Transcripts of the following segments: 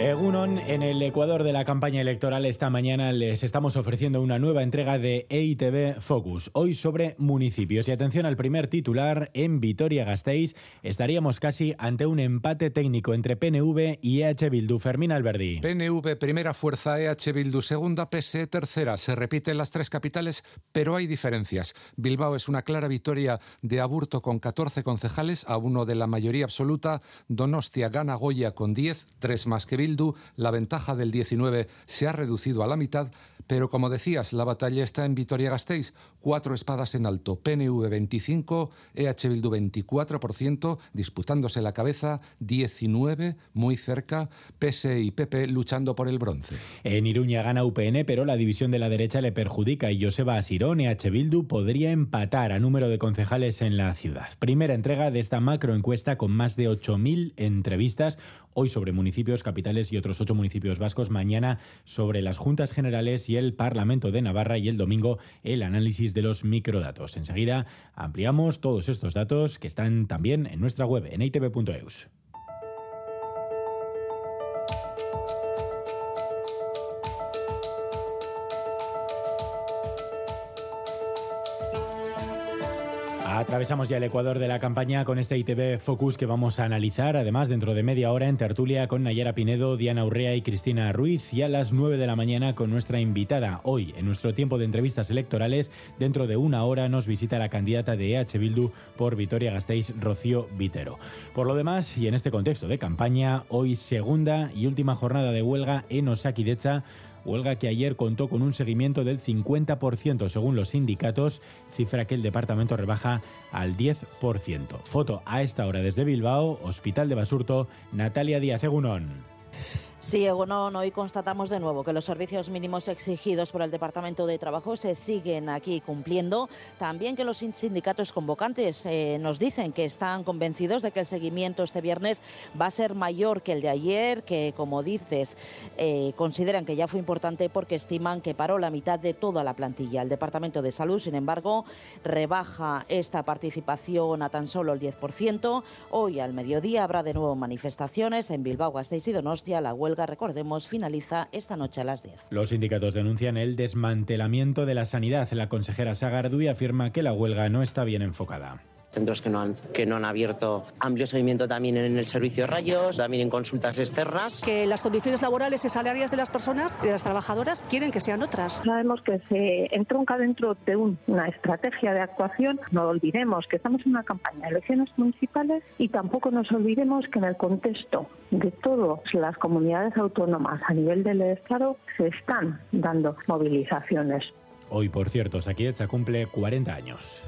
Egunon, en el Ecuador de la campaña electoral esta mañana les estamos ofreciendo una nueva entrega de EITV Focus, hoy sobre municipios. Y atención al primer titular, en Vitoria-Gasteiz estaríamos casi ante un empate técnico entre PNV y EH Bildu. Fermín Alberdi. PNV primera fuerza, EH Bildu segunda, PSE tercera. Se repiten las tres capitales, pero hay diferencias. Bilbao es una clara victoria de Aburto con 14 concejales a uno de la mayoría absoluta. Donostia gana Goya con 10, tres más que La ventaja del 19 se ha reducido a la mitad, pero como decías, la batalla está en Vitoria-Gasteiz, cuatro espadas en alto, PNV 25, EH Bildu 24%, disputándose la cabeza, 19 muy cerca, PSE y PP luchando por el bronce. En Iruña gana UPN, pero la división de la derecha le perjudica y Joseba Asirón, EH Bildu, podría empatar a número de concejales en la ciudad. Primera entrega de esta macroencuesta con más de 8.000 entrevistas, hoy sobre municipios, capitales y otros ocho municipios vascos, mañana sobre las juntas generales y el Parlamento de Navarra y el domingo el análisis de los microdatos. Enseguida ampliamos todos estos datos que están también en nuestra web en itv.eus. Atravesamos ya el Ecuador de la campaña con este ITV Focus que vamos a analizar, además dentro de media hora en tertulia con Nayara Pinedo, Diana Urrea y Cristina Ruiz y a las 9 de la mañana con nuestra invitada. Hoy, en nuestro tiempo de entrevistas electorales, dentro de una hora nos visita la candidata de EH Bildu por Vitoria Gasteiz, Rocío Vitero. Por lo demás, y en este contexto de campaña, hoy segunda y última jornada de huelga en Osakidecha huelga que ayer contó con un seguimiento del 50% según los sindicatos, cifra que el departamento rebaja al 10%. Foto a esta hora desde Bilbao, Hospital de Basurto, Natalia Díaz Egunón. Sí, Egunon, hoy constatamos de nuevo que los servicios mínimos exigidos por el Departamento de Trabajo se siguen aquí cumpliendo. También que los sindicatos convocantes eh, nos dicen que están convencidos de que el seguimiento este viernes va a ser mayor que el de ayer, que como dices, eh, consideran que ya fue importante porque estiman que paró la mitad de toda la plantilla. El Departamento de Salud, sin embargo, rebaja esta participación a tan solo el 10%. Hoy al mediodía habrá de nuevo manifestaciones en Bilbao, Gasteiz y Donostia. La huelga recordemos, finaliza esta noche a las 10. Los sindicatos denuncian el desmantelamiento de la sanidad. La consejera Sagardui afirma que la huelga no está bien enfocada centros que no han, que no han abierto amplio seguimiento también en el servicio de rayos, también en consultas externas. Que las condiciones laborales y salariales de las personas, de las trabajadoras, quieren que sean otras. Sabemos que se entronca dentro de una estrategia de actuación. No olvidemos que estamos en una campaña de elecciones municipales y tampoco nos olvidemos que en el contexto de todas las comunidades autónomas a nivel del Estado se están dando movilizaciones. Hoy, por cierto, Saquietza cumple 40 años.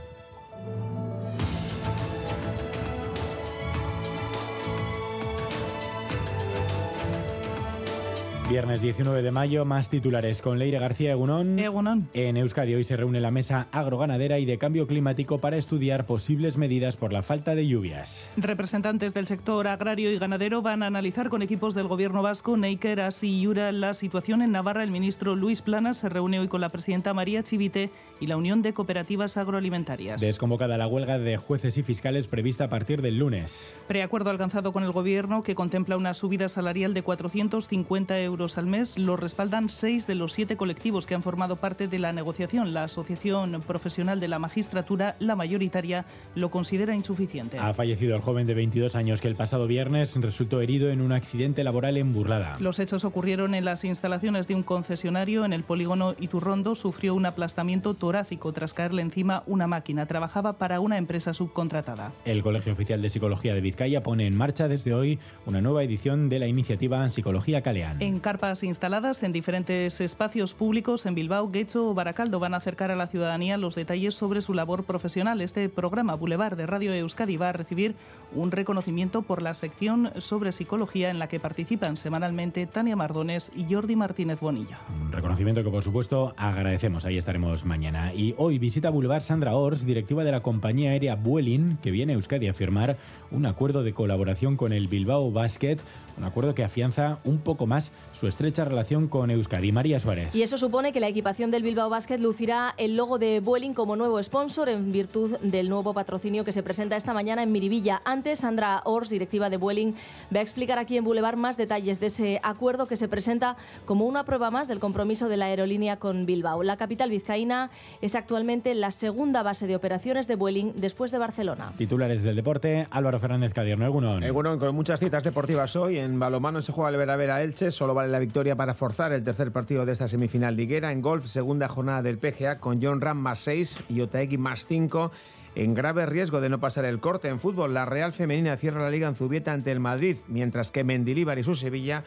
Viernes 19 de mayo, más titulares con Leire García Egunón. Egunón. En Euskadi hoy se reúne la mesa agroganadera y de cambio climático para estudiar posibles medidas por la falta de lluvias. Representantes del sector agrario y ganadero van a analizar con equipos del gobierno vasco, Neiker, Asi y Yura, la situación en Navarra. El ministro Luis Planas se reúne hoy con la presidenta María Chivite y la Unión de Cooperativas Agroalimentarias. Desconvocada la huelga de jueces y fiscales prevista a partir del lunes. Preacuerdo alcanzado con el gobierno que contempla una subida salarial de 450 euros al mes lo respaldan seis de los siete colectivos que han formado parte de la negociación. La Asociación Profesional de la Magistratura, la mayoritaria, lo considera insuficiente. Ha fallecido el joven de 22 años que el pasado viernes resultó herido en un accidente laboral en Burlada. Los hechos ocurrieron en las instalaciones de un concesionario en el polígono Iturrondo. Sufrió un aplastamiento torácico tras caerle encima una máquina. Trabajaba para una empresa subcontratada. El Colegio Oficial de Psicología de Vizcaya pone en marcha desde hoy una nueva edición de la iniciativa Psicología Caleán carpas instaladas en diferentes espacios públicos en Bilbao, Guecho o Baracaldo van a acercar a la ciudadanía los detalles sobre su labor profesional. Este programa Boulevard de Radio Euskadi va a recibir un reconocimiento por la sección sobre psicología en la que participan semanalmente Tania Mardones y Jordi Martínez Bonilla. Un reconocimiento que por supuesto agradecemos. Ahí estaremos mañana. Y hoy visita Boulevard Sandra Ors, directiva de la compañía aérea Vueling, que viene a Euskadi a firmar un acuerdo de colaboración con el Bilbao Basket Un acuerdo que afianza un poco más su estrecha relación con Euskadi. María Suárez. Y eso supone que la equipación del Bilbao Basket lucirá el logo de Vueling como nuevo sponsor en virtud del nuevo patrocinio que se presenta esta mañana en Miribilla. Antes, Sandra Ors, directiva de Vueling, va a explicar aquí en Boulevard más detalles de ese acuerdo que se presenta como una prueba más del compromiso de la aerolínea con Bilbao. La capital vizcaína es actualmente la segunda base de operaciones de Vueling después de Barcelona. Titulares del deporte, Álvaro Fernández Cadierno, Egunon. Egunon, con muchas citas deportivas hoy. En balomano se juega el Veravera Elche, solo vale la victoria para forzar el tercer partido de esta semifinal liguera. En golf, segunda jornada del PGA con John Ram más 6 y Otaegui más 5 en grave riesgo de no pasar el corte. En fútbol, la Real Femenina cierra la liga en Zubieta ante el Madrid, mientras que Mendilíbar y su Sevilla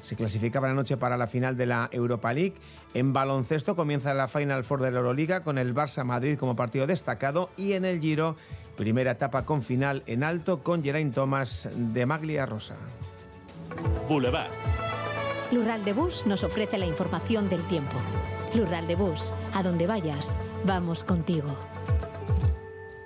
se clasificaban anoche para la final de la Europa League. En baloncesto comienza la Final Four de la Euroliga con el Barça Madrid como partido destacado y en el Giro, primera etapa con final en alto con Geraint Thomas de Maglia Rosa. Boulevard. Lural de Bus nos ofrece la información del tiempo. Lural de Bus, a donde vayas, vamos contigo.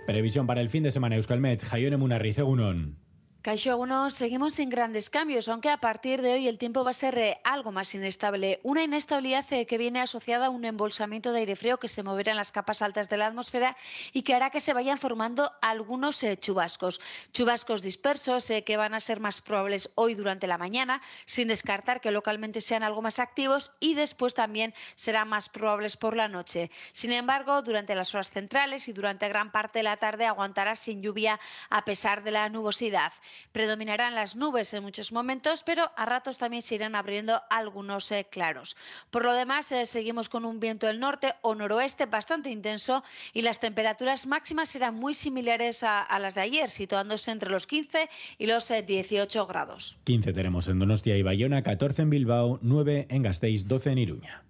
Previsión para el fin de semana Euskalmet, Jaione Munarriz, Egunon. Caixo uno seguimos sin grandes cambios, aunque a partir de hoy el tiempo va a ser eh, algo más inestable. Una inestabilidad eh, que viene asociada a un embolsamiento de aire frío que se moverá en las capas altas de la atmósfera y que hará que se vayan formando algunos eh, chubascos. Chubascos dispersos que van a ser más probables hoy durante la mañana, sin descartar que localmente sean algo más activos y después también serán más probables por la noche. Sin embargo, durante las horas centrales y durante gran parte de la tarde aguantará sin lluvia a pesar de la nubosidad. Predominarán las nubes en muchos momentos, pero a ratos también se irán abriendo algunos eh, claros. Por lo demás, eh, seguimos con un viento del norte o noroeste bastante intenso y las temperaturas máximas serán muy similares a, las de ayer, situándose entre los 15 y los 18 eh, grados. 15 tenemos en Donostia y Bayona, 14 en Bilbao, 9 en Gasteiz, 12 en Iruña.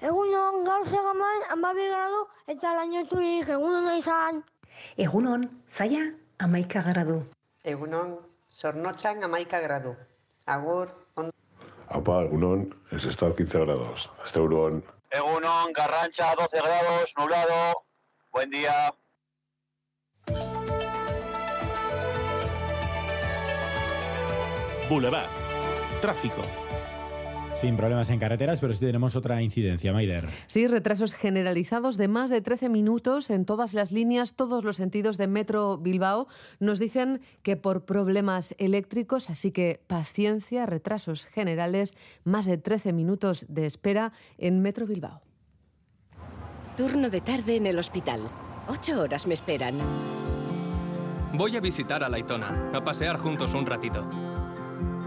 Egunon, gaur segaman, amabi gradu, eta lainotuik, egunon izan. Egunon, zaila, amaika gradu. Egunon, Sornotxan amaika gradu. Agur, on... Apa, egunon, es estado 15 grados. Hasta Egunon. Egunon, Garrancha 12 grados, nublado. Buen día. Boulevard. Tráfico. Sin problemas en carreteras, pero sí tenemos otra incidencia, Maider. Sí, retrasos generalizados de más de 13 minutos en todas las líneas, todos los sentidos de Metro Bilbao. Nos dicen que por problemas eléctricos, así que paciencia, retrasos generales, más de 13 minutos de espera en Metro Bilbao. Turno de tarde en el hospital. Ocho horas me esperan. Voy a visitar a Laitona, a pasear juntos un ratito